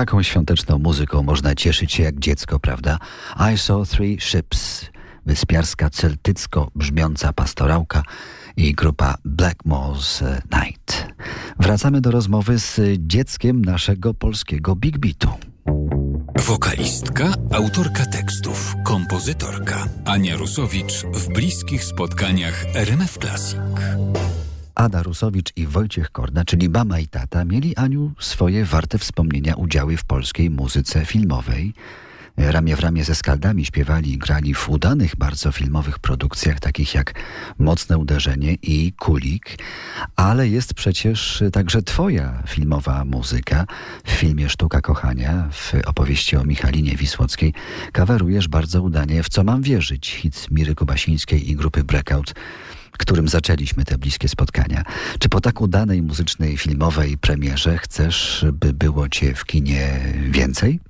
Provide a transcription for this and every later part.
Taką świąteczną muzyką można cieszyć się jak dziecko, prawda? I saw three ships. Wyspiarska, celtycko brzmiąca pastorałka i grupa Blackmore's Night. Wracamy do rozmowy z dzieckiem naszego polskiego Big Beatu. Wokalistka, autorka tekstów, kompozytorka Ania Rusowicz w bliskich spotkaniach RMF Classic. Ada Rusowicz i Wojciech Korda, czyli mama i tata, mieli Aniu swoje warte wspomnienia udziały w polskiej muzyce filmowej. Ramię w ramię ze skaldami śpiewali i grali w udanych bardzo filmowych produkcjach, takich jak Mocne Uderzenie i Kulik, ale jest przecież także twoja filmowa muzyka. W filmie Sztuka Kochania, w opowieści o Michalinie Wisłockiej, kawerujesz bardzo udanie w Co mam wierzyć, hit Miry Kubasińskiej i grupy Breakout którym zaczęliśmy te bliskie spotkania. Czy po tak udanej muzycznej, filmowej premierze chcesz, by było cię w kinie więcej?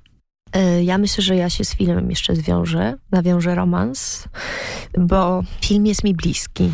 E, ja myślę, że ja się z filmem jeszcze zwiążę, nawiążę romans, bo film jest mi bliski.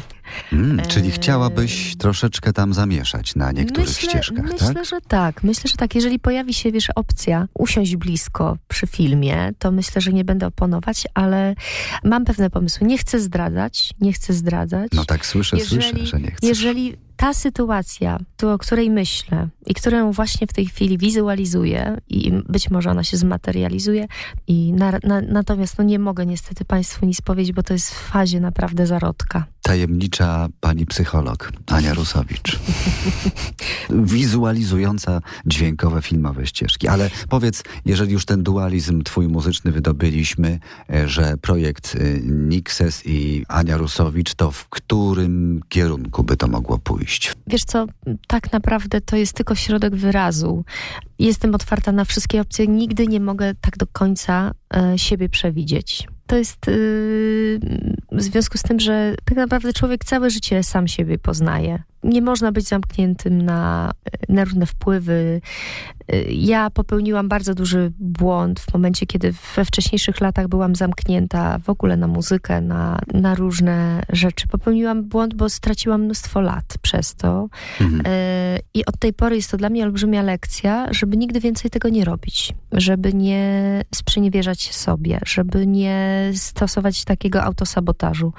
Mm, czyli chciałabyś troszeczkę tam zamieszać na niektórych myślę, ścieżkach, myślę, tak? że tak. Myślę, że tak. Jeżeli pojawi się, wiesz, opcja usiąść blisko przy filmie, to myślę, że nie będę oponować, ale mam pewne pomysły. Nie chcę zdradzać, nie chcę zdradzać. No tak słyszę, jeżeli, słyszę, że nie chcesz. Jeżeli ta sytuacja, tu, o której myślę i którą właśnie w tej chwili wizualizuję i być może ona się zmaterializuje i na, na, natomiast no nie mogę niestety Państwu nic powiedzieć, bo to jest w fazie naprawdę zarodka. Tajemnicza pani psycholog Ania Rusowicz. Wizualizująca dźwiękowe, filmowe ścieżki. Ale powiedz, jeżeli już ten dualizm twój muzyczny wydobyliśmy, e, że projekt e, Nixes i Ania Rusowicz, to w którym kierunku by to mogło pójść? Wiesz co, tak naprawdę to jest tylko środek wyrazu. Jestem otwarta na wszystkie opcje. Nigdy nie mogę tak do końca e, siebie przewidzieć. To jest yy, w związku z tym, że tak naprawdę człowiek całe życie sam siebie poznaje. Nie można być zamkniętym na, na różne wpływy. Ja popełniłam bardzo duży błąd w momencie, kiedy we wcześniejszych latach byłam zamknięta w ogóle na muzykę, na, na różne rzeczy. Popełniłam błąd, bo straciłam mnóstwo lat przez to. Mhm. I od tej pory jest to dla mnie olbrzymia lekcja, żeby nigdy więcej tego nie robić. Żeby nie sprzeniewierzać sobie, żeby nie stosować takiego autosabotażu.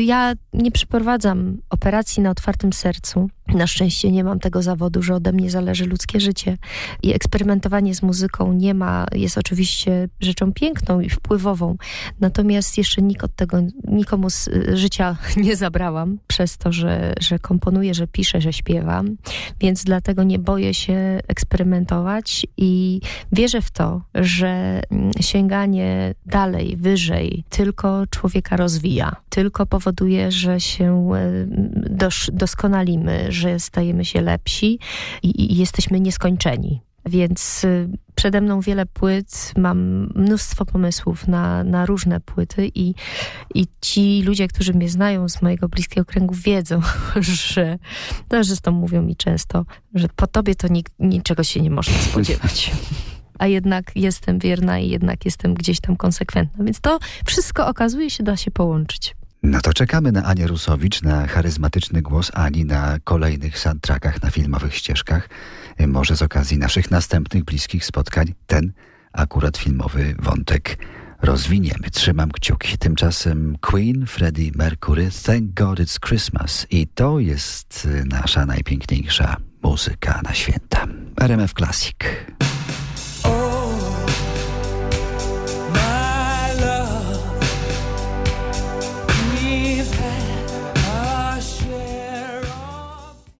Ja nie przeprowadzam operacji na otwartym sercu. Na szczęście nie mam tego zawodu, że ode mnie zależy ludzkie życie. I eksperymentowanie z muzyką nie ma, jest oczywiście rzeczą piękną i wpływową. Natomiast jeszcze nikt od tego, nikomu z y, życia nie zabrałam przez to, że, że komponuję, że piszę, że śpiewam. Więc dlatego nie boję się eksperymentować i wierzę w to, że mm, sięganie dalej, wyżej tylko człowieka rozwija. Tylko powoduje, że się y, dos doskonalimy, że stajemy się lepsi i, i jesteśmy nieskończeni. Więc y, przede mną wiele płyt, mam mnóstwo pomysłów na, na różne płyty i, i ci ludzie, którzy mnie znają z mojego bliskiego kręgu wiedzą, że no, zresztą mówią mi często, że po tobie to nik, niczego się nie można spodziewać. A jednak jestem wierna i jednak jestem gdzieś tam konsekwentna. Więc to wszystko okazuje się da się połączyć. No to czekamy na Anię Rusowicz, na charyzmatyczny głos Ani na kolejnych soundtrackach, na filmowych ścieżkach. Może z okazji naszych następnych bliskich spotkań ten akurat filmowy wątek rozwiniemy. Trzymam kciuki. Tymczasem Queen, Freddie Mercury, Thank God It's Christmas. I to jest nasza najpiękniejsza muzyka na święta. RMF Classic.